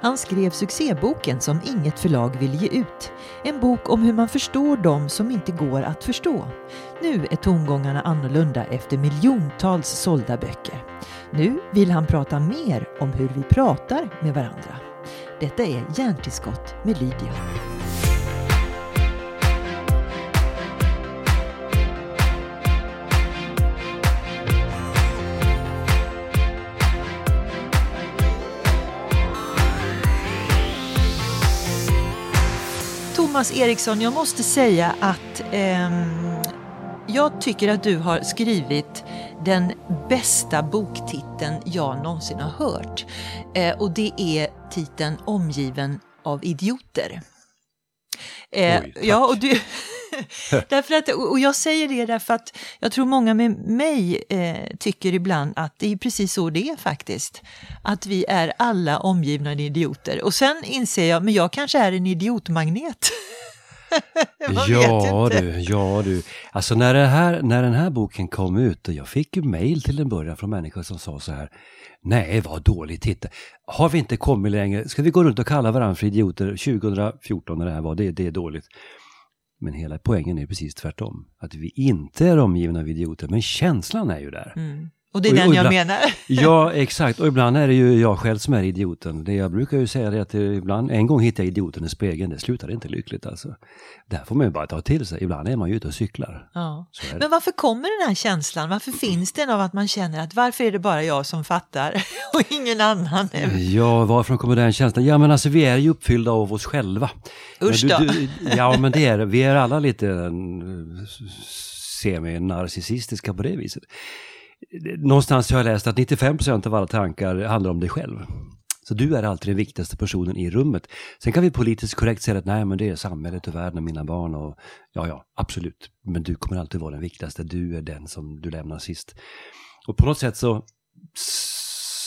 Han skrev succéboken som inget förlag vill ge ut. En bok om hur man förstår dem som inte går att förstå. Nu är tongångarna annorlunda efter miljontals sålda böcker. Nu vill han prata mer om hur vi pratar med varandra. Detta är Hjärntillskott med Lydia. Thomas Eriksson, jag måste säga att eh, jag tycker att du har skrivit den bästa boktiteln jag någonsin har hört. Eh, och det är titeln Omgiven av idioter. Eh, Oj, ja, och du, därför att, och jag säger det därför att jag tror många med mig eh, tycker ibland att det är precis så det är faktiskt. Att vi är alla omgivna av idioter. Och sen inser jag, men jag kanske är en idiotmagnet. ja du, ja du. Alltså när, det här, när den här boken kom ut och jag fick ju mail till en början från människor som sa så här. Nej, vad dåligt, titta. Har vi inte kommit längre? Ska vi gå runt och kalla varandra för idioter 2014 när det här var? Det, det är dåligt. Men hela poängen är precis tvärtom. Att vi inte är omgivna av idioter, men känslan är ju där. Mm. Och det är och, den och jag menar. ja, exakt. Och ibland är det ju jag själv som är idioten. Det jag brukar ju säga är att ibland, en gång hittade jag idioten i spegeln, det slutar inte lyckligt alltså. Där får man ju bara ta till sig. Ibland är man ju ute och cyklar. Ja. Men varför kommer den här känslan? Varför finns den av att man känner att varför är det bara jag som fattar och ingen annan? Ja, varför kommer den känslan? Ja, men alltså vi är ju uppfyllda av oss själva. Usch då. Du, du, ja, men det är Vi är alla lite semi-narcissistiska på det viset någonstans har jag läst att 95% av alla tankar handlar om dig själv. Så du är alltid den viktigaste personen i rummet. Sen kan vi politiskt korrekt säga att nej, men det är samhället och världen och mina barn och ja, ja, absolut. Men du kommer alltid vara den viktigaste. Du är den som du lämnar sist. Och på något sätt så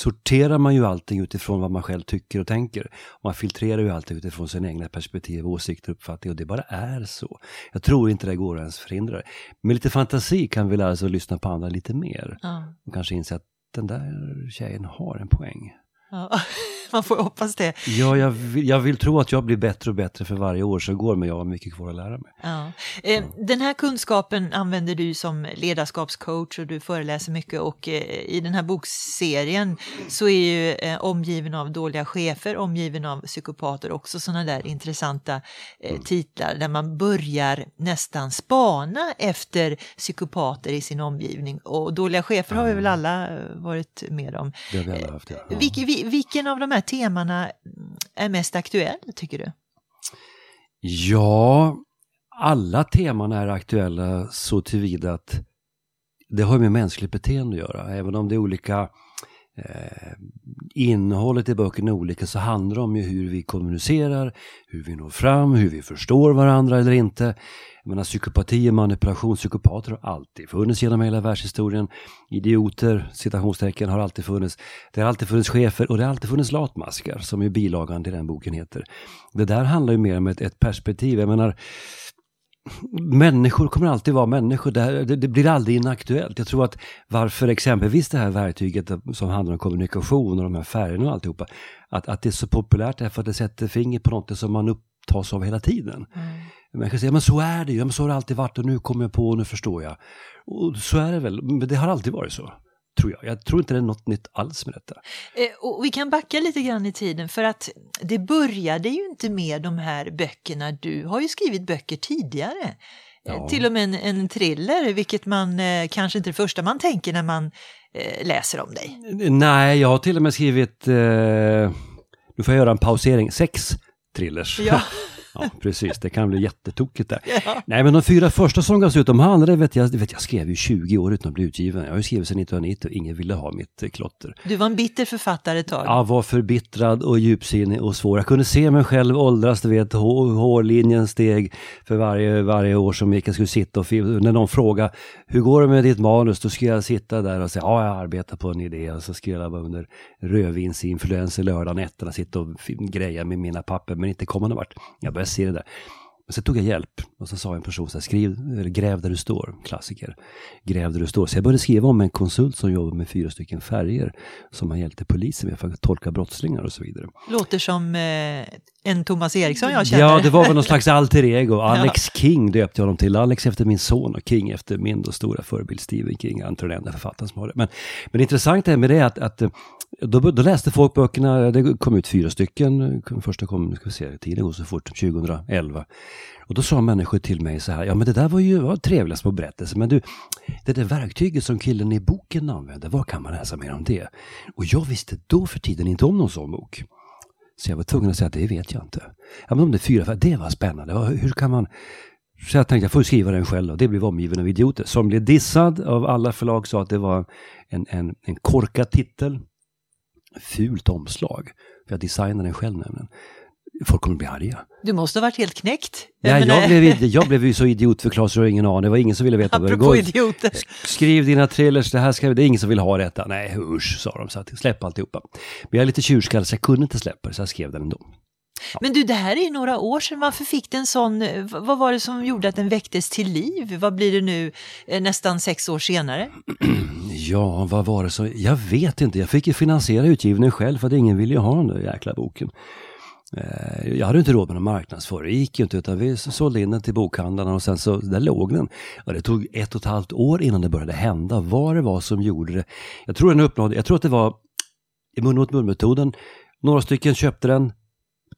sorterar man ju allting utifrån vad man själv tycker och tänker. Man filtrerar ju allting utifrån sina egna perspektiv, åsikter och uppfattningar och det bara är så. Jag tror inte det går att ens förhindra det. Med lite fantasi kan vi lära oss att lyssna på andra lite mer. Ja. Och kanske inse att den där tjejen har en poäng. Ja, man får hoppas det. Ja, jag vill, jag vill, tro att jag blir bättre och bättre för varje år som går, men jag har mycket kvar att lära mig. Ja. Eh, den här kunskapen använder du som ledarskapscoach och du föreläser mycket och eh, i den här bokserien så är ju eh, omgiven av dåliga chefer, omgiven av psykopater också sådana där intressanta mm. titlar där man börjar nästan spana efter psykopater i sin omgivning och dåliga chefer har vi väl alla varit med om. Det har vi alla haft, ja. Vilket, vilken av de här temana är mest aktuell, tycker du? Ja, alla teman är aktuella så tillvida att det har med mänskligt beteende att göra. Även om det är olika eh, innehållet i böckerna är olika så handlar det om ju hur vi kommunicerar, hur vi når fram, hur vi förstår varandra eller inte. Jag menar psykopati och manipulationspsykopater har alltid funnits genom hela världshistorien. Idioter, citationstecken, har alltid funnits. Det har alltid funnits chefer och det har alltid funnits latmaskar som ju bilagan till den boken heter. Det där handlar ju mer om ett, ett perspektiv. Jag menar, människor kommer alltid vara människor. Det, det, det, blir aldrig inaktuellt. Jag tror att varför exempelvis det här verktyget som handlar om kommunikation och de här färgerna och alltihopa, att, att det är så populärt är för att det sätter finger på något som man upptas av hela tiden. Mm. Människor säger, men så är det ju, men så har det alltid varit och nu kommer jag på och nu förstår jag. Och så är det väl, men det har alltid varit så. Tror jag. jag tror inte det är något nytt alls med detta. Eh, och vi kan backa lite grann i tiden för att det började ju inte med de här böckerna. Du har ju skrivit böcker tidigare. Eh, ja. Till och med en, en thriller, vilket man eh, kanske inte är det första man tänker när man eh, läser om dig. Nej, jag har till och med skrivit, eh, nu får jag göra en pausering, sex thrillers. Ja. Ja, precis. Det kan bli jättetokigt där. Ja. Nej, men de fyra första som gavs ut, de andra vet jag, vet jag skrev ju 20 år utan att bli utgiven. Jag har ju skrivit sedan 1990 och ingen ville ha mitt eh, klotter. Du var en bitter författare ett tag. Jag var förbittrad och djupsinnig och svår. Jag kunde se mig själv åldras, du vet, hårlinjen steg för varje, varje år som gick. Jag skulle sitta och när någon frågade, hur går det med ditt manus? Då skulle jag sitta där och säga, ja, jag arbetar på en idé. Och så skulle jag bara under rödvinsinfluenser lördag nätterna sitta och greja med mina papper, men inte komma någon vart. Jag började se det där. Sen tog jag hjälp och så sa en person så här, skriv, eller gräv där du står, klassiker. Gräv där du står. Så jag började skriva om en konsult som jobbar med fyra stycken färger som han hjälpte polisen med för att tolka brottslingar och så vidare. Låter som eh, en Thomas Eriksson jag känner. Ja, det var väl någon slags alter ego. Alex ja. King döpte jag honom till. Alex efter min son och King efter min då stora förebild Stephen King. Jag antar den enda författaren som har det. Men, men det intressanta med det är att, att då, då, läste folk böckerna, det kom ut fyra stycken, första kom, nu ska vi se, tiden går så fort, 2011. Och då sa människor till mig så här, ja men det där var ju var trevliga små berättelser, men du, det där verktyget som killen i boken använde, vad kan man läsa mer om det? Och jag visste då för tiden inte om någon sån bok. Så jag var tvungen att säga att det vet jag inte. Ja, men om det är fyra, det var spännande. Hur kan man... Så jag tänkte jag får skriva den själv och det blev omgiven av idioter. Som blev dissad av alla förlag sa att det var en, en, en korkad titel. Fult omslag. För jag designade den själv nämligen. Folk kommer bli arga. Du måste ha varit helt knäckt. Ja, jag, blev, jag blev ju så idiotförklarad så det var ingen aning. Det var ingen som ville veta det går. idioter. Skriv dina trailers, det här ska det är ingen som vill ha detta. Nej, usch, sa de. Så att, släpp alltihopa. Men jag är lite tjurskallig så jag kunde inte släppa det, så jag skrev den ändå. Ja. Men du, det här är ju några år sedan. Varför fick den sån, vad var det som gjorde att den väcktes till liv? Vad blir det nu eh, nästan sex år senare? Ja, vad var det som, jag vet inte. Jag fick ju finansiera utgivningen själv för att ingen ville ha den där jäkla boken. Eh, jag hade inte råd med någon marknadsföring, det gick ju inte utan vi sålde in den till bokhandlarna och sen så, där låg den. Och det tog ett och ett halvt år innan det började hända, vad det var som gjorde det. Jag tror den uppnådde, jag tror att det var i mun mot mun-metoden, några stycken köpte den,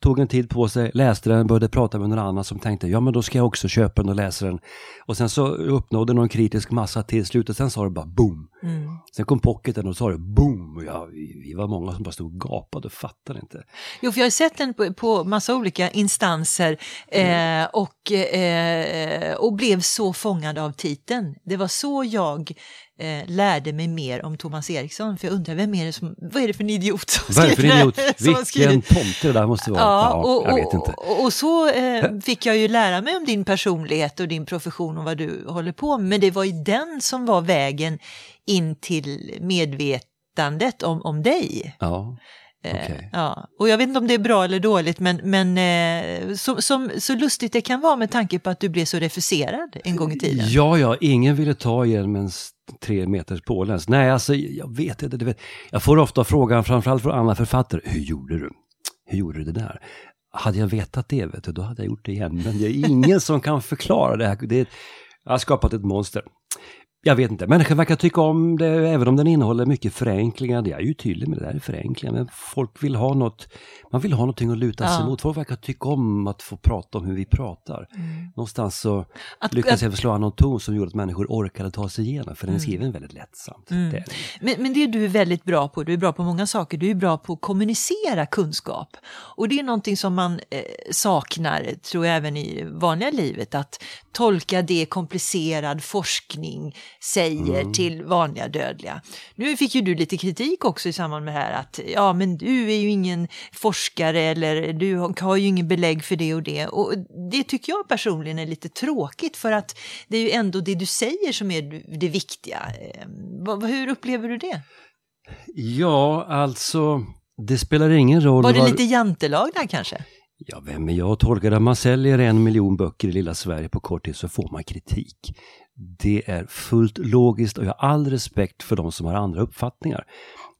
tog en tid på sig, läste den, började prata med någon annan som tänkte ja men då ska jag också köpa den och läsa den. Och sen så uppnådde någon kritisk massa till slut och sen sa det bara boom. Mm. Sen kom pocketen och sa det boom. Ja, vi, vi, var många som bara stod och gapade och fattade inte. Jo, för jag har sett den på, på massa olika instanser eh, och, eh, och blev så fångad av titeln. Det var så jag eh, lärde mig mer om Thomas Eriksson. För jag undrar, vem är det som, vad är det för en idiot som Vad är det för en idiot? Vilken tomte det där måste vara. Ja, ja och, jag vet inte. Och, och så eh, fick jag ju lära mig om din personlighet och din profession och vad du håller på med. Men det var ju den som var vägen in till medvetandet om, om dig. Ja. Eh, okay. Ja, och jag vet inte om det är bra eller dåligt, men, men eh, så, som, så lustigt det kan vara med tanke på att du blev så refuserad en gång i tiden. Ja, ja, ingen ville ta en tre meters påläns. Nej, alltså jag vet inte. Du vet. Jag får ofta frågan, framförallt från andra författare, hur gjorde du? Hur gjorde du det där? Hade jag vetat det, vet du, då hade jag gjort det igen. Men det är ingen som kan förklara det här. Det, jag har skapat ett monster. Jag vet inte, människan verkar tycka om det även om den innehåller mycket förenklingar. Jag är ju tydlig med det där är förenklingar, men folk vill ha något, man vill ha någonting att luta sig ja. mot. Folk verkar tycka om att få prata om hur vi pratar. Mm. Någonstans så att, lyckades jag förslå någon ton som gjorde att människor orkade ta sig igenom, för den är mm. skriven väldigt lättsamt. Mm. Det men, men det du är väldigt bra på, du är bra på många saker, du är bra på att kommunicera kunskap. Och det är någonting som man eh, saknar, tror jag, även i vanliga livet, att tolka det komplicerad forskning säger mm. till vanliga dödliga. Nu fick ju du lite kritik också i samband med det här att ja men du är ju ingen forskare eller du har ju ingen belägg för det och det. Och det tycker jag personligen är lite tråkigt för att det är ju ändå det du säger som är det viktiga. Ehm, hur upplever du det? Ja, alltså det spelar ingen roll. Var det var... lite jantelag där kanske? Ja, vem är jag att tolka det? Man säljer en miljon böcker i lilla Sverige på kort tid så får man kritik. Det är fullt logiskt och jag har all respekt för de som har andra uppfattningar.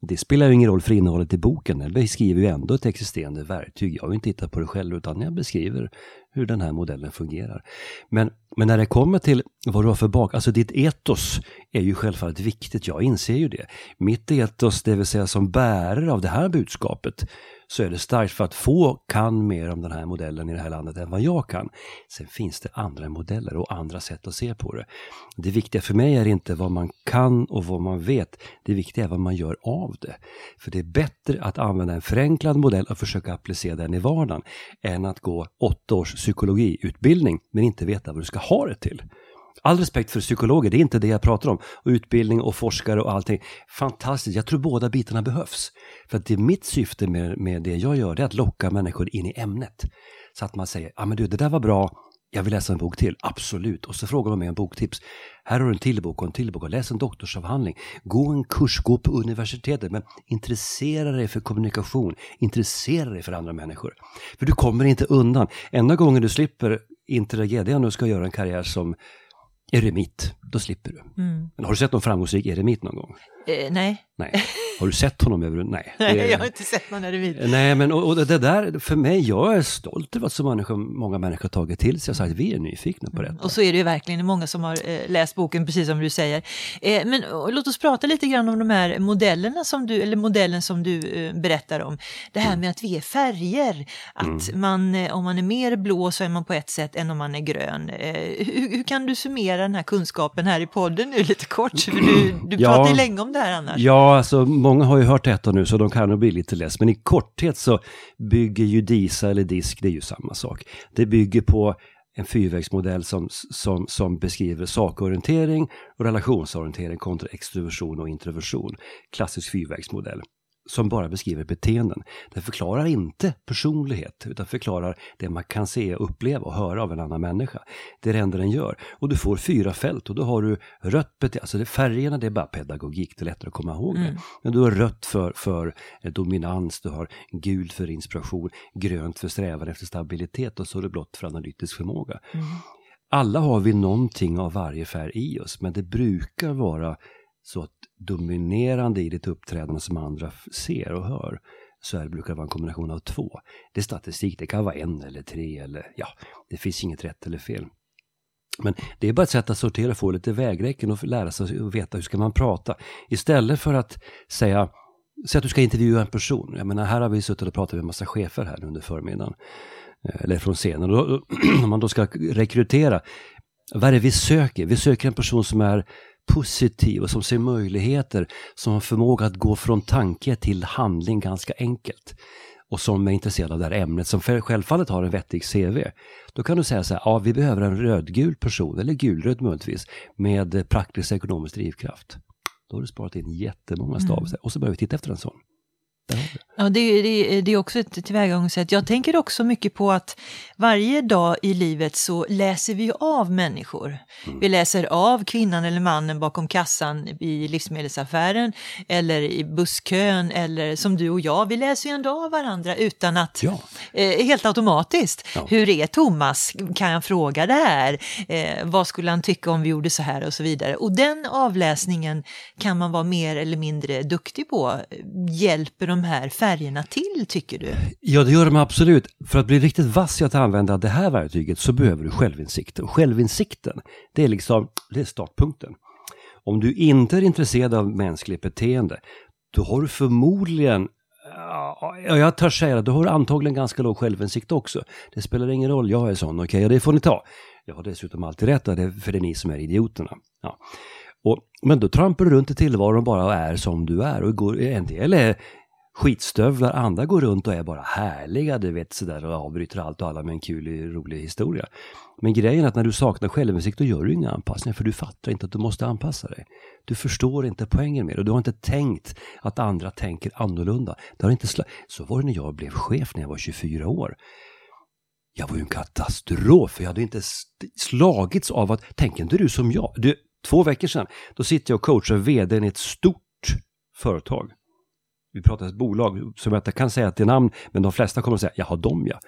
Det spelar ju ingen roll för innehållet i boken, den beskriver ju ändå ett existerande verktyg. Jag har ju inte tittat på det själv utan jag beskriver hur den här modellen fungerar. Men, men när det kommer till vad du har för bak, alltså ditt etos är ju självfallet viktigt, jag inser ju det. Mitt etos, det vill säga som bärare av det här budskapet, så är det starkt för att få kan mer om den här modellen i det här landet än vad jag kan. Sen finns det andra modeller och andra sätt att se på det. Det viktiga för mig är inte vad man kan och vad man vet. Det viktiga är vad man gör av det. För det är bättre att använda en förenklad modell och försöka applicera den i vardagen än att gå åtta års psykologiutbildning men inte veta vad du ska ha det till. All respekt för psykologer, det är inte det jag pratar om. Och utbildning och forskare och allting. Fantastiskt, jag tror båda bitarna behövs. För att det är mitt syfte med, med det jag gör, det är att locka människor in i ämnet. Så att man säger, ja ah, men du det där var bra, jag vill läsa en bok till, absolut. Och så frågar de mig en boktips. Här har du en till bok och en till bok. Läs en doktorsavhandling. Gå en kurs, gå på universitetet. Men intressera dig för kommunikation. Intressera dig för andra människor. För du kommer inte undan. Enda gången du slipper interagera, det är om du ska göra en karriär som eremit, då slipper du. Mm. Men har du sett någon framgångsrik eremit någon gång? Eh, nej. Nej. Har du sett honom över? Nej. nej, jag har inte sett någon eremit. Nej, men och, och det där, för mig, jag är stolt över att så människor, många människor har tagit till sig och sagt att vi är nyfikna på detta. Och så är det ju verkligen, det är många som har eh, läst boken precis som du säger. Eh, men och, låt oss prata lite grann om de här modellerna som du, eller modellen som du eh, berättar om. Det här med att vi är färger, att man, eh, om man är mer blå så är man på ett sätt än om man är grön. Eh, hur, hur kan du summera den här kunskapen här i podden nu lite kort? För du, du Ja. pratar ju länge om det här annars. Ja, alltså många har ju hört detta nu så de kan nog bli lite less. Men i korthet så bygger ju DISA eller DISK, det är ju samma sak. Det bygger på en fyrvägsmodell som, som, som beskriver sakorientering och relationsorientering kontra extroversion och introversion. Klassisk fyrvägsmodell som bara beskriver beteenden. Den förklarar inte personlighet utan förklarar det man kan se, uppleva och höra av en annan människa. Det är det enda den gör. Och du får fyra fält och då har du rött beteende, alltså det, färgerna det är bara pedagogik, det är lättare att komma ihåg det. Men du har rött för, för eh, dominans, du har gult för inspiration, grönt för strävan efter stabilitet och så är det blått för analytisk förmåga. Alla har vi någonting av varje färg i oss, men det brukar vara så att dominerande i ditt uppträdande som andra ser och hör, så är det brukar det vara en kombination av två. Det är statistik, det kan vara en eller tre eller ja, det finns inget rätt eller fel. Men det är bara ett sätt att sortera och få lite vägräcken och lära sig och veta hur ska man prata. Istället för att säga, säg att du ska intervjua en person. Jag menar, här har vi suttit och pratat med en massa chefer här under förmiddagen. Eh, eller från scenen. Om man då ska rekrytera, vad är det vi söker? Vi söker en person som är positiv och som ser möjligheter, som har förmåga att gå från tanke till handling ganska enkelt och som är intresserad av det här ämnet, som självfallet har en vettig CV. Då kan du säga så här, ja vi behöver en rödgul person, eller gulröd möjligtvis, med praktisk ekonomisk drivkraft. Då har du sparat in jättemånga stavelser och så börjar vi titta efter en sån. Ja, det, det, det är också ett tillvägagångssätt. Jag tänker också mycket på att varje dag i livet så läser vi av människor. Vi läser av kvinnan eller mannen bakom kassan i livsmedelsaffären eller i busskön eller som du och jag. Vi läser ju ändå av varandra utan att, Ja. eh, helt automatiskt. Ja. Hur är Thomas? Kan jag fråga det här? Eh, vad skulle han tycka om vi gjorde så här och så vidare. Och den avläsningen kan man vara mer eller mindre duktig på. Hjälper de här färgerna till, tycker du? Ja, det gör de absolut. För att bli riktigt vass i att använda det här verktyget så behöver du självinsikt. Och självinsikten, det är liksom det är startpunkten. Om du inte är intresserad av mänskligt beteende, då har du förmodligen Ja, jag törs säga det, du har antagligen ganska låg självinsikt också. Det spelar ingen roll, jag är sån, okej, och det får ni ta. Jag har dessutom alltid rätt, det för det är ni som är idioterna. Ja. Och, men då trampar du runt i tillvaron bara och är som du är. Och går, en del är skitstövlar, andra går runt och är bara härliga, du vet sådär och avbryter allt och alla med en kul, rolig historia. Men grejen är att när du saknar självinsikt då gör du inga anpassningar för du fattar inte att du måste anpassa dig. Du förstår inte poängen med det och du har inte tänkt att andra tänker annorlunda. Det har inte Så var det när jag blev chef när jag var 24 år. Jag var ju en katastrof, för jag hade inte slagits av att, tänk inte du som jag. Du, två veckor sedan, då sitter jag och coachar vdn i ett stort företag. Vi pratar ett bolag som jag inte kan säga till namn, men de flesta kommer att säga, jaha, de ja.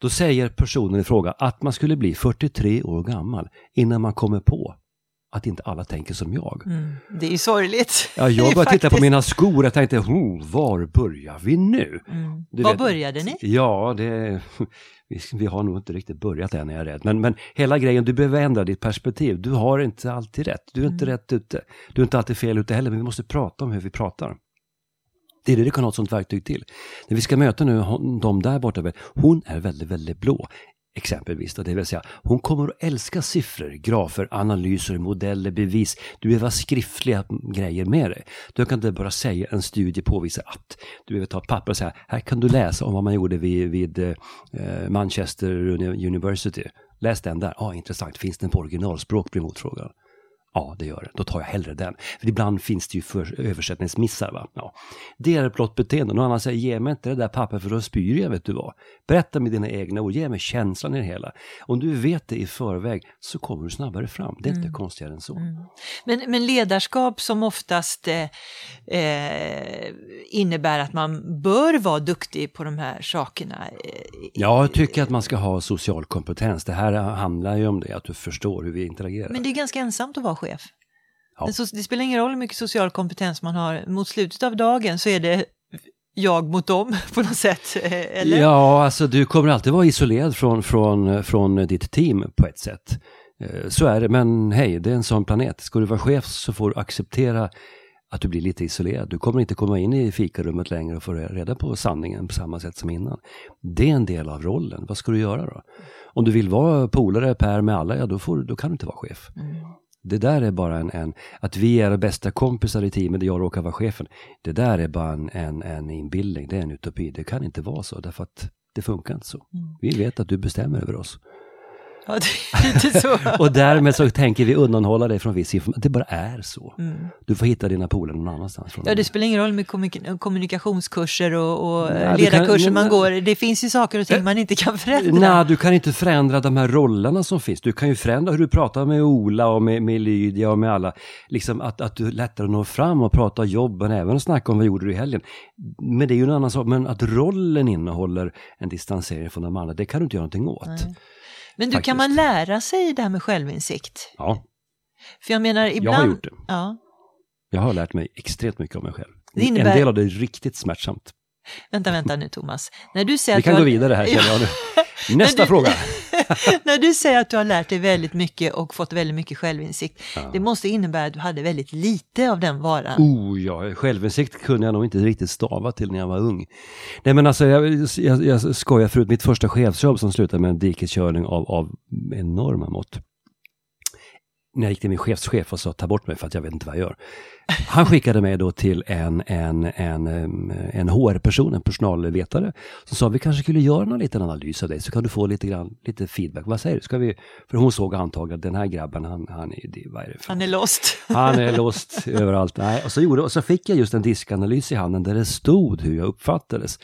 Då säger personen i fråga att man skulle bli 43 år gammal innan man kommer på att inte alla tänker som jag. Mm, det är ju sorgligt. Ja, jag började titta på mina skor och tänkte, oh, var börjar vi nu? Mm. Var vet- började ni? Ja, det, vi, vi har nog inte riktigt börjat än, är jag rädd. Men, men hela grejen, du behöver ändra ditt perspektiv. Du har inte alltid rätt. Du är inte rätt ute. Du är inte alltid fel ute heller, men vi måste prata om hur vi pratar. Det är det du kan ha ett sånt verktyg till. När vi ska möta nu de där borta, hon är väldigt, väldigt blå. Exempelvis, då, det vill säga hon kommer att älska siffror, grafer, analyser, modeller, bevis. Du behöver ha skriftliga grejer med dig. Du kan inte bara säga en studie påvisar att. Du behöver ta ett papper och säga, här kan du läsa om vad man gjorde vid, vid eh, Manchester University. Läs den där, ah, intressant, finns den på originalspråk blir motfrågan. Ja, det gör det. Då tar jag hellre den. För ibland finns det ju för, översättningsmissar. Va? Ja. Det är blott beteende. Någon annan säger, ge mig inte det där pappret för då spyr jag, vet du vad. Berätta med dina egna ord, ge mig känslan i det hela. Om du vet det i förväg så kommer du snabbare fram. Det är inte konstigare än så. Mm. Men, men ledarskap som oftast eh, eh, innebär att man bör vara duktig på de här sakerna. Eh, Ja, jag tycker att man ska ha social kompetens. Det här handlar ju om det, att du förstår hur vi interagerar. Men det är ganska ensamt att vara chef. Ja. Det, spelar ingen roll hur mycket social kompetens man har. Mot slutet av dagen så är det jag mot dem på något sätt. eh, Eller? Ja, alltså du kommer alltid vara isolerad från, från, från ditt team på ett sätt. Eh, Så är det, men hej, det är en sån planet. Ska du vara chef så får du acceptera att du blir lite isolerad. Du kommer inte komma in i fikarummet längre och få reda på sanningen på samma sätt som innan. Det är en del av rollen. Vad ska du göra då? Om du vill vara polare, Per med alla, ja då, får, då kan du inte vara chef. Mm. Det där är bara en, en, att vi är bästa kompisar i teamet där jag råkar vara chefen. Det där är bara en, en, en inbildning, det är en utopi. Det kan inte vara så, därför att det funkar inte så. Vi vet att du bestämmer över oss. Ja, det är lite så. Och därmed så tänker vi undanhålla dig från viss information. Det bara är så. Mm. Du får hitta dina polare någon annanstans. Ja, det spelar ingen roll med kommunik- kommunikationskurser och, och Nej, ledarkurser kan- man går. Det finns ju saker och ting man inte kan förändra. Nej, du kan inte förändra de här rollerna som finns. Du kan ju förändra hur du pratar med Ola och med, med Lydia och med alla. Liksom att, att du lättare når fram och pratar jobben, även snacka om vad gjorde du i helgen. Men det är ju en annan sak. Men att rollen innehåller en distansering från de andra, det kan du inte göra någonting åt. Nej. Men du, faktiskt. kan man lära sig det här med självinsikt? Ja, För jag menar, ibland... jag har gjort det. Ja, Jag har lärt mig extremt mycket om mig själv. Innebär- En del av det är riktigt smärtsamt. Vänta, vänta nu Thomas. När du säger Vi att kan du gå har... vidare här känner jag nu. Nästa du- fråga. När du säger att du har lärt dig väldigt mycket och fått väldigt mycket självinsikt, Ja. det måste innebära att du hade väldigt lite av den varan. Oh ja, självinsikt kunde jag nog inte riktigt stava till när jag var ung. Nej men alltså, jag, jag, jag skojar förut, mitt första chefsjobb som slutade med en dikeskörning av, av enorma mått. När jag gick till min chefschef och sa ta bort mig för att jag vet inte vad jag gör. Han skickade mig då till en, en, en, em, en HR-person, en personalvetare, som sa vi kanske skulle göra någon liten analys av dig så kan du få lite, grann, lite feedback. Vad säger du? Ska vi? För hon såg antagligen att den här grabben, han, han är, det, vad är det för Han är lost. han är låst överallt. Nej, och, så gjorde, och så fick jag just en diskanalys i handen där det stod hur jag uppfattades.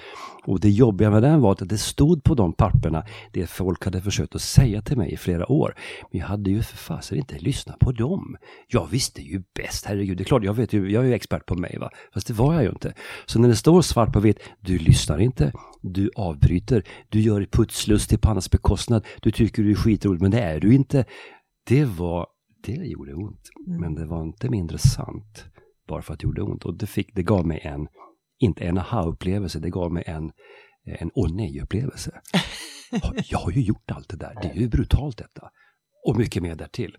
Och det jobbiga med den var att det stod på de papperna det folk hade försökt att säga till mig i flera år. Men jag hade ju för fasen inte lyssnat på dem. Jag visste ju bäst, herregud. Det är klart, jag vet ju, jag är ju expert på mig va. Fast det var jag ju inte. Så när det står svart på vitt, du lyssnar inte, du avbryter, du gör putslustig på andras bekostnad, du tycker du är skitrolig men det är du inte. Det var, det gjorde ont. Men det var inte mindre sant bara för att det gjorde ont. Och det, fick, det gav mig en, inte en aha-upplevelse, det gav mig en, en åh nej-upplevelse. Jag har ju gjort allt det där, det är ju brutalt detta. Och mycket mer därtill.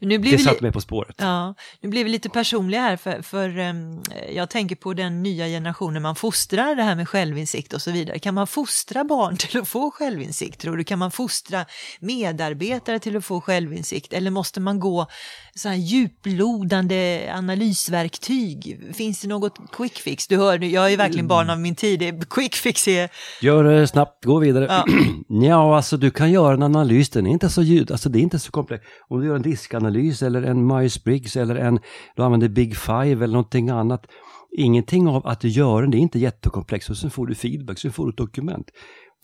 Nu blir Det satte mig på spåret. Ja, nu blir vi lite personliga här för, för em, jag tänker på den nya generationen man fostrar det här med självinsikt och så vidare. Kan man fostra barn till att få självinsikt tror du? Kan man fostra medarbetare till att få självinsikt? Eller måste man gå så här djuplodande analysverktyg? Finns det något quick fix? Du hör, jag är verkligen barn av min tid. Quick fix är... Gör det snabbt, gå vidare. Ja. Ja. alltså du kan göra en analys, den är inte så ljud, alltså det är inte så komplext. Om du gör en riskanalys eller en Myers-Briggs eller en, du använder Big Five eller någonting annat. Ingenting av att göra den, det är inte jättekomplext och sen får du feedback, sen får du ett dokument.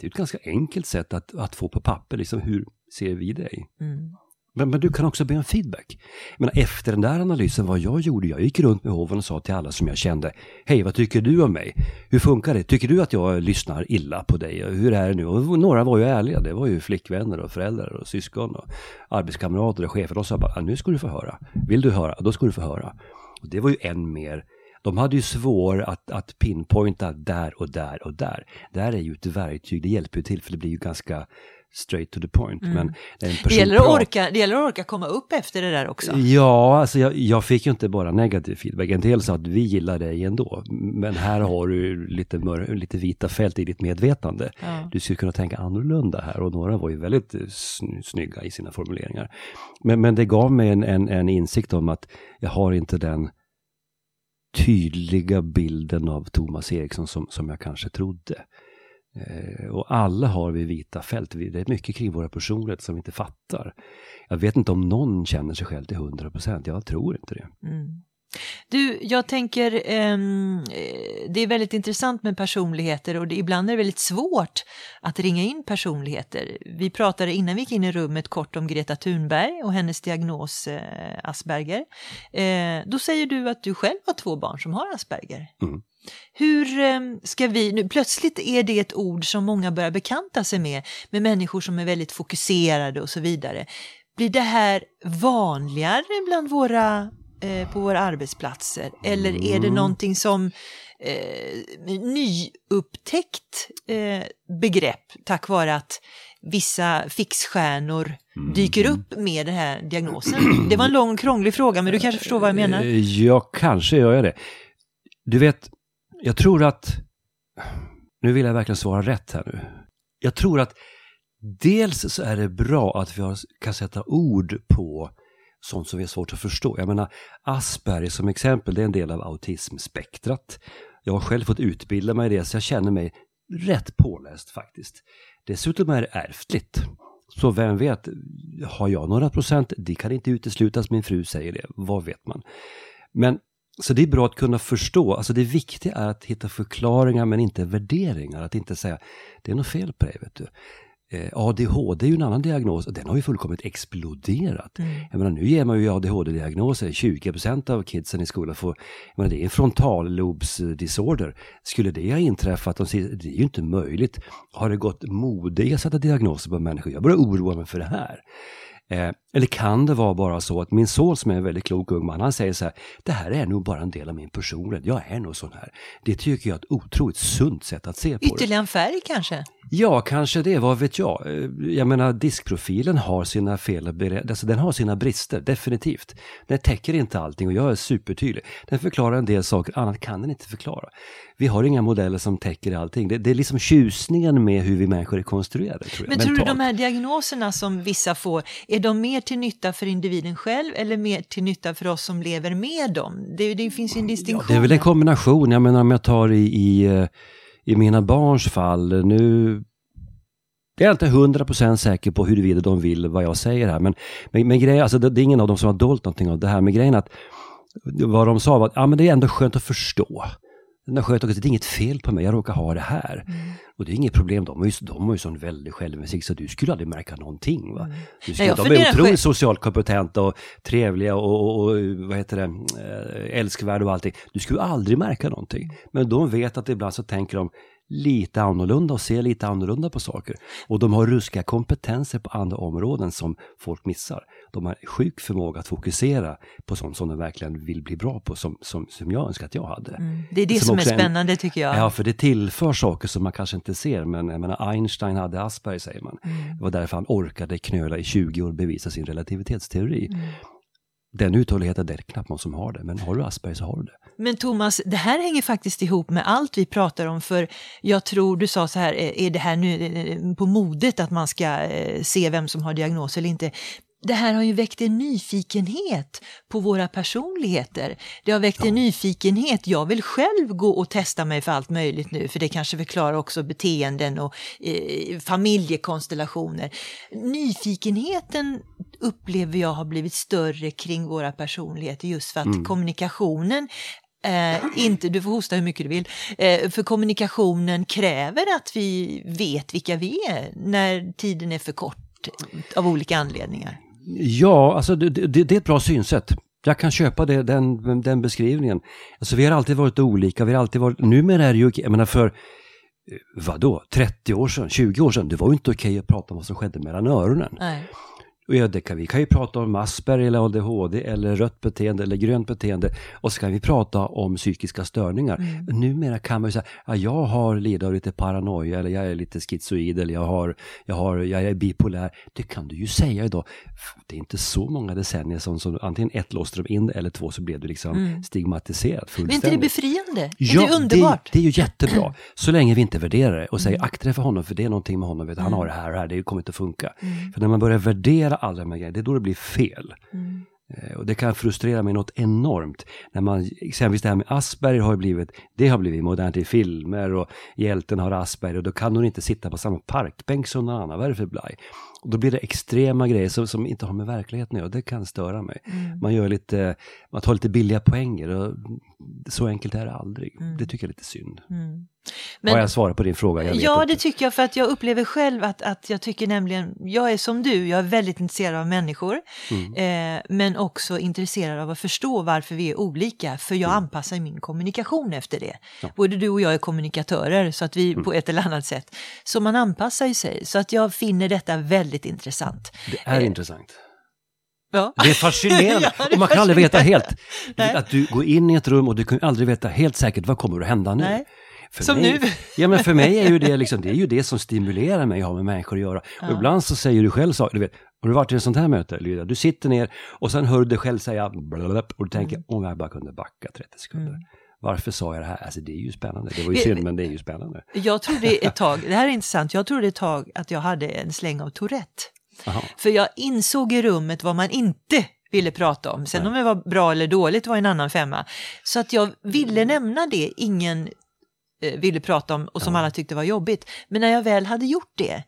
Det är ett ganska enkelt sätt att, att få på papper, liksom hur ser vi dig? Mm. Men, men du kan också be om feedback. Men efter den där analysen, vad jag gjorde, jag gick runt med hoven och sa till alla som jag kände, hej vad tycker du om mig? Hur funkar det? Tycker du att jag lyssnar illa på dig? Hur är det nu? Och några var ju ärliga, det var ju flickvänner och föräldrar och syskon och arbetskamrater och chefer. De sa bara, nu ska du få höra. Vill du höra? Då ska du få höra. Och det var ju än mer de hade ju svår att, att pinpointa där och där och där. Där är ju ett verktyg, det hjälper ju till för det blir ju ganska straight to the point. Men när en person Det gäller, att orka, det gäller att orka komma upp efter det där också. Ja, alltså jag, jag fick ju inte bara negativ feedback. En del sa att vi gillar dig ändå. Men här har du lite, mör, lite vita fält i ditt medvetande. Ja. Du skulle kunna tänka annorlunda här. Och några var ju väldigt sny- snygga i sina formuleringar. Men, men det gav mig en, en, en insikt om att jag har inte den tydliga bilden av Thomas Eriksson som, som jag kanske trodde. Eh, och alla har vi vita fält. Det är mycket kring våra personligheter som vi inte fattar. Jag vet inte om någon känner sig själv till 100 procent. Jag tror inte det. Mm. Du, jag tänker, ehm, eh, det är väldigt intressant med personligheter och det, ibland är det väldigt svårt att ringa in personligheter. Vi pratade innan vi gick in i rummet kort om Greta Thunberg och hennes diagnos eh, Asperger. Eh, då säger du att du själv har två barn som har Asperger. Mm. Hur ehm, ska vi, nu plötsligt är det ett ord som många börjar bekanta sig med, med människor som är väldigt fokuserade och så vidare. Blir det här vanligare bland våra eh, på våra arbetsplatser? Eller är det mm. någonting som eh, nyupptäckt eh, begrepp tack vare att vissa fixstjärnor mm. dyker upp med den här diagnosen? Det var en lång krånglig fråga men du kanske förstår vad jag menar? Eh, ja, kanske gör jag det. Du vet, jag tror att, nu vill jag verkligen svara rätt här nu. Jag tror att dels så är det bra att vi kan sätta ord på sånt som vi har svårt att förstå. Jag menar, Asperger som exempel, det är en del av autismspektrat. Jag har själv fått utbilda mig i det, så jag känner mig rätt påläst faktiskt. Dessutom är det ärftligt. Så vem vet, har jag några procent? Det kan inte uteslutas, min fru säger det. Vad vet man? Men så det är bra att kunna förstå. Alltså det viktiga är att hitta förklaringar men inte värderingar. Att inte säga, det är något fel på dig. Vet du. Eh, ADHD är ju en annan diagnos och den har ju fullkomligt exploderat. Mm. Jag menar, nu ger man ju ADHD-diagnoser, 20% av kidsen i skolan får, jag menar, det är en frontallobsdisorder. Skulle det ha inträffat, det är ju inte möjligt. Har det gått mode i att sätta diagnoser på människor? Jag börjar oroa mig för det här. Eh, eller kan det vara bara så att min son som är en väldigt klok ung man, han säger så här, det här är nog bara en del av min personlighet, jag är nog sån här. Det tycker jag är ett otroligt sunt sätt att se på Ytterligare det. Ytterligare en färg kanske? Ja, kanske det, vad vet jag. Eh, jag menar, diskprofilen har sina fel, alltså den har sina brister, definitivt. Den täcker inte allting och jag är supertydlig. Den förklarar en del saker, annat kan den inte förklara. Vi har inga modeller som täcker allting. Det, det är liksom tjusningen med hur vi människor är konstruerade. Tror Men tror du de här diagnoserna som vissa får, är de mer till nytta för individen själv eller mer till nytta för oss som lever med dem? Det, det finns ju en distinktion. Ja, det är väl en kombination. Jag menar om jag tar i, i eh, i mina barns fall, nu jag är inte hundra procent säker på huruvida de vill vad jag säger här, men, men, men grejen, alltså det, det, är ingen av dem som har dolt någonting av det här, men grejen att vad de sa var att ah, men det är ändå skönt att förstå. Det är skönt att det är inget fel på mig, jag råkar ha det här. Mm. Och det är inget problem, de har ju, de har ju sån väldig självinsikt så du skulle aldrig märka någonting. Va? Mm. Du skulle, Nej, de är otroligt socialt kompetenta och trevliga och, och, och, vad heter det, eh, älskvärda och allting. Du skulle aldrig märka någonting. Men de vet att ibland så tänker de, lite annorlunda och ser lite annorlunda på saker. Och de har ruskiga kompetenser på andra områden som folk missar. De har sjuk förmåga att fokusera på sånt som de verkligen vill bli bra på, som, som, som jag önskar att jag hade. Mm. Det är det som, som är spännande en, tycker jag. Ja, för det tillför saker som man kanske inte ser, men jag menar, Einstein hade Asperger säger man. Mm. Det var därför han orkade knöla i 20 år och bevisa sin relativitetsteori. Mm den uthålligheten, det är knappt någon som har det, men har du Asperger så har du det. Men Thomas, det här hänger faktiskt ihop med allt vi pratar om, för jag tror du sa så här, är det här nu eh, på modet att man ska eh, se vem som har diagnos eller inte? det här har ju väckt en nyfikenhet på våra personligheter. Det har väckt ja. en nyfikenhet. Jag vill själv gå och testa mig för allt möjligt nu, för det kanske förklarar också beteenden och eh, familjekonstellationer. Nyfikenheten upplever jag har blivit större kring våra personligheter just för att mm. kommunikationen Eh, inte, du får hosta hur mycket du vill. Eh, för kommunikationen kräver att vi vet vilka vi är när tiden är för kort av olika anledningar. Ja, alltså det, det, det, är ett bra synsätt. Jag kan köpa det, den, den beskrivningen. Alltså vi har alltid varit olika, vi har alltid varit, numera är det ju, jag menar för, eh, vadå, 30 år sedan, 20 år sedan, det var ju inte okej att prata om vad som skedde mellan öronen. Nej. Och ja, det kan, vi kan ju prata om Asperger eller ADHD eller rött beteende eller grönt beteende och så kan vi prata om psykiska störningar. Mm. Numera kan man ju säga, ja, jag har lidit av lite paranoia eller jag är lite schizoid eller jag, har, jag, har, jag är bipolär. Det kan du ju säga idag. Det är inte så många decennier som, som antingen ett låste de in eller två så blev du liksom mm. stigmatiserad fullständigt. Men är inte det befriande? Ja, är det underbart? Det, det är ju jättebra. Så länge vi inte värderar det och säger mm. akta dig för honom för det är någonting med honom, vet, han mm. har det här och det här, det kommer inte att funka. Mm. För när man börjar värdera alla de här grejerna, det är då det blir fel. Mm. Eh, Och det kan frustrera mig något enormt. När man, exempelvis det här med Asperger har blivit, det har blivit modernt i filmer och hjälten har Asperger och då kan hon inte sitta på samma parkbänk som någon annan. Vad är det för blaj? Och då blir det extrema grejer som, som inte har med verkligheten att göra. Det kan störa mig. Mm. Man gör lite, man tar lite billiga poänger och så enkelt är det aldrig. Det tycker jag är lite synd. Mm. har jag svarat på din fråga? Ja, inte. det tycker jag för att jag upplever själv att, att jag tycker nämligen, jag är som du, jag är väldigt intresserad av människor, Mm. eh, men också intresserad av att förstå varför vi är olika, för jag Mm. anpassar min kommunikation efter det. Både du och jag är kommunikatörer, så att vi Mm. på ett eller annat sätt, så man anpassar ju sig, så att jag finner detta väldigt intressant. Det är intressant. Ja. Det är fascinerande. Ja, det är och man kan aldrig veta helt. Nej. Att du går in i ett rum och du kan aldrig veta helt säkert vad kommer att hända nu. Nej. För Som mig, nu. Ja, men för mig är ju det, liksom, det är ju det som stimulerar mig att ha med människor att göra. Och ibland så säger du själv saker, du vet, har du varit i ett sånt här möte, Lydia? Du sitter ner och sen hör du dig själv säga blablabla, och du tänker, Mm. om jag bara kunde backa 30 sekunder. Varför sa jag det här? Alltså det är ju spännande. Det var ju synd, men det är ju spännande. Jag trodde ett tag, det här är intressant, jag trodde ett tag att jag hade en släng av Tourette. Aha. För jag insåg i rummet vad man inte ville prata om. Sen om det var bra eller dåligt var en annan femma. Så att jag ville nämna det ingen eh, ville prata om och som alla tyckte var jobbigt. Men när jag väl hade gjort det,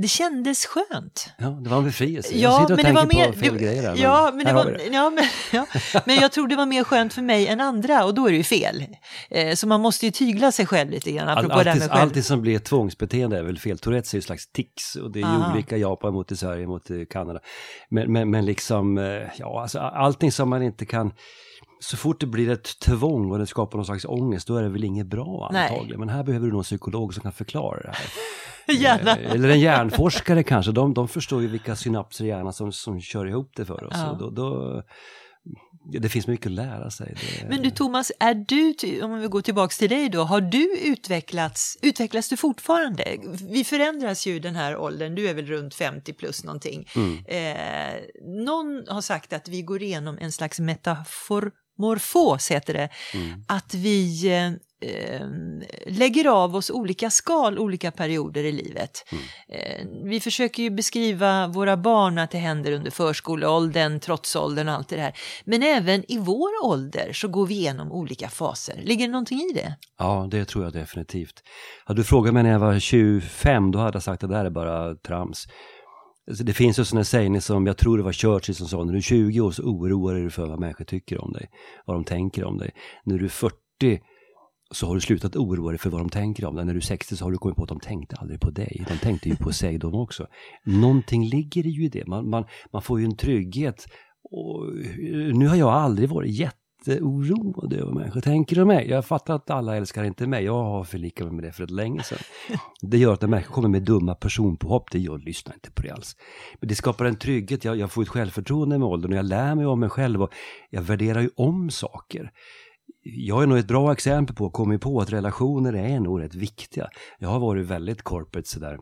det kändes skönt. Ja, det var en befrielse. jag Ja, och men det var mer... fel grejer men ja, men det var, det. ja, men, ja, men jag tror det var mer skönt för mig än andra och då är det ju fel. Eh, så man måste ju tygla sig själv lite grann, All, alltid, själv... alltid som blir ett tvångsbeteende är väl fel. Tourettes är ju slags tics och det är ju Aha. olika i Japan mot i Sverige mot i Kanada. Men, men, men liksom, eh, ja, alltså allting som man inte kan... Så fort det blir ett tvång och det skapar någon slags ångest, då är det väl inget bra Nej. antagligen. Men här behöver du någon psykolog som kan förklara det här. Gärna. Eller en hjärnforskare kanske, de, de förstår ju vilka synapser i hjärnan som, som kör ihop det för oss. Ja. Då, då, det finns mycket att lära sig. Det, Men du Thomas, är du, om vi går tillbaks till dig då, har du utvecklats, utvecklas du fortfarande? Vi förändras ju den här åldern, du är väl runt 50 plus någonting. Eh, någon har sagt att vi går igenom en slags metamorfos, heter det. Att vi eh, eh, lägger av oss olika skal olika perioder i livet. Eh, vi försöker ju beskriva våra barn att det händer under förskoleåldern, trotsåldern och allt det där. Men även i vår ålder så går vi igenom olika faser. Ligger det någonting i det? Ja, det tror jag definitivt. Hade du frågat mig när jag var 25, då hade jag sagt att det där är bara trams. Alltså, det finns ju sådana sägningar som, jag tror det var Churchill som sa, när du är 20 år så oroar du dig för vad människor tycker om dig, vad de tänker om dig. När du är 40 så har du slutat oroa dig för vad de tänker om dig. När du är 60 så har du kommit på att de tänkte aldrig på dig, de tänkte ju på sig de också. Någonting ligger ju i det, man, man, man får ju en trygghet. Och eh, nu har jag aldrig varit jätteoroad över människor tänker om mig. Jag fattar att alla älskar inte mig, jag har förlikat mig med det för ett länge sedan. Det gör att när människor kommer med dumma personpåhopp, det jag lyssnar inte på det alls. Men det skapar en trygghet, jag, jag får ett självförtroende med åldern och jag lär mig om mig själv och jag värderar ju om saker. Jag är nog ett bra exempel på, kommit på att relationer är nog rätt viktiga. Jag har varit väldigt corporate sådär.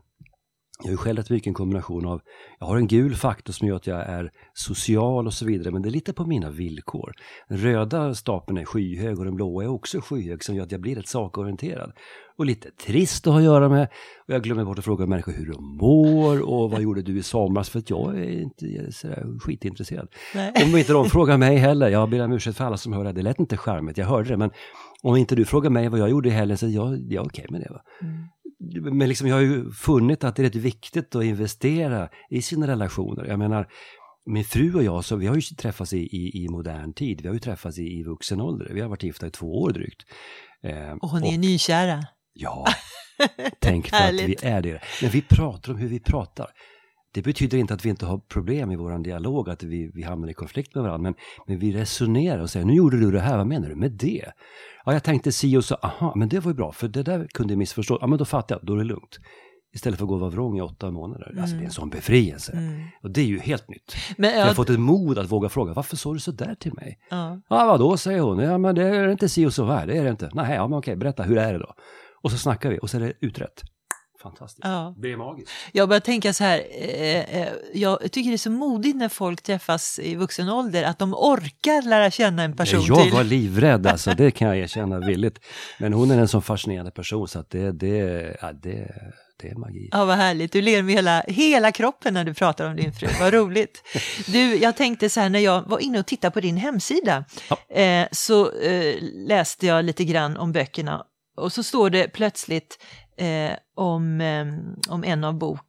Jag har ju själv rätt mycket en kombination av, jag har en gul faktor som gör att jag är social och så vidare, men det är lite på mina villkor. Den röda stapeln är skyhög och den blåa är också skyhög som gör att jag blir rätt sakorienterad. Och lite trist att ha att göra med. Och jag glömmer bort att fråga människor hur de mår och vad gjorde du i somras för att jag är inte sådär skitintresserad. Nej. Om inte de frågar mig heller, jag ber om ursäkt för alla som hör det, det lät inte charmigt, jag hörde det, men om inte du frågar mig vad jag gjorde i helgen så är jag, jag är okej med det. Va? Men liksom, jag har ju funnit att det är rätt viktigt att investera i sina relationer. Jag menar, min fru och jag, så vi har ju träffats i, i, i modern tid. Vi har ju träffats i, i vuxen ålder. Vi har varit gifta i två år drygt. Eh, Och hon är nykära. Ja, tänk för att vi är det. Men vi pratar om hur vi pratar. Det betyder inte att vi inte har problem i vår dialog, att vi, vi hamnar i konflikt med varandra, men, men vi resonerar och säger, nu gjorde du det här, vad menar du med det? Ja, jag tänkte si och så, aha, men det var ju bra, för det där kunde jag missförstå. Ja, men då fattar jag, då är det lugnt. Istället för att gå och vara vrång i åtta månader. Alltså det är en sån befrielse. Och det är ju helt nytt. Men, Jag har ja, fått ett mod att våga fråga, varför sa du så där till mig? ja. Ja, vadå, säger hon. Ja, men det är inte si och så här, det är det inte. Nej, ja, men okej, berätta, hur är det då? Och så snackar vi och så är det utrett. Fantastiskt. Ja. Det är magiskt. Jag börjar tänka så här, eh, eh, jag tycker det är så modigt när folk träffas i vuxen ålder att de orkar lära känna en person jag till. var livrädd, alltså, det kan jag erkänna villigt. Men hon är en sån fascinerande person så att det, det, ja, det, det är magi. Ja, vad härligt. Du ler med hela, hela kroppen när du pratar om din fru. Vad roligt. Du, jag tänkte så här när jag var inne och tittade på din hemsida Ja. eh, så eh, läste jag lite grann om böckerna och så står det plötsligt eh, om, eh, om en av boken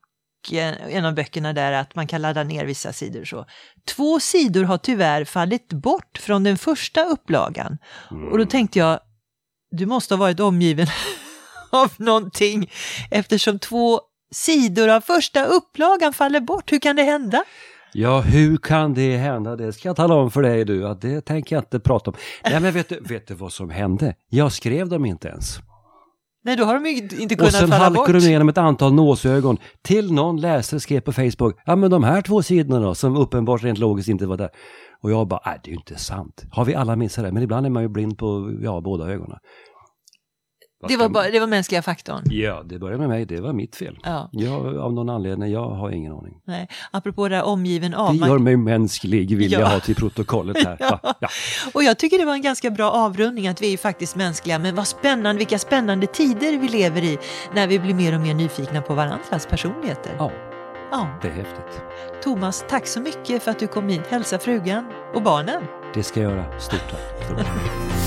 en av böckerna där att man kan ladda ner vissa sidor. Så. Två sidor har tyvärr fallit bort från den första upplagan. Och då tänkte jag, du måste ha varit omgiven av någonting eftersom två sidor av första upplagan faller bort. Hur kan det hända? Ja, hur kan det hända? Det ska jag tala om för dig du, att det tänker jag inte prata om. Nej, men vet du, vet du vad som hände? Jag skrev dem inte ens. Nej, då har de ju inte Och kunnat sen falla bort. de igenom ett antal nåsögon till någon läsare skrev på Facebook, ja men de här två sidorna då, som uppenbart rent logiskt inte var där. Och jag bara, nej det är ju inte sant. Har vi alla missat det? Men ibland är man ju blind på, ja, båda ögonen. Det var, man- bara, det var mänskliga faktorn. Ja, det började med mig, det var mitt fel. Ja, Jag, av någon anledning, jag har ingen aning. nej. Apropå det här omgiven av. Det man- gör mig mänsklig, vill jag Ja. ha till protokollet här. Ja. Ja. Och jag tycker det var en ganska bra avrundning att vi är faktiskt mänskliga. Men vad spännande, vilka spännande tider vi lever i när vi blir mer och mer nyfikna på varandras personligheter. ja, Ja. det är häftigt. Thomas, tack så mycket för att du kom hit. Hälsa frugan och barnen. Det ska jag göra. Stort tack.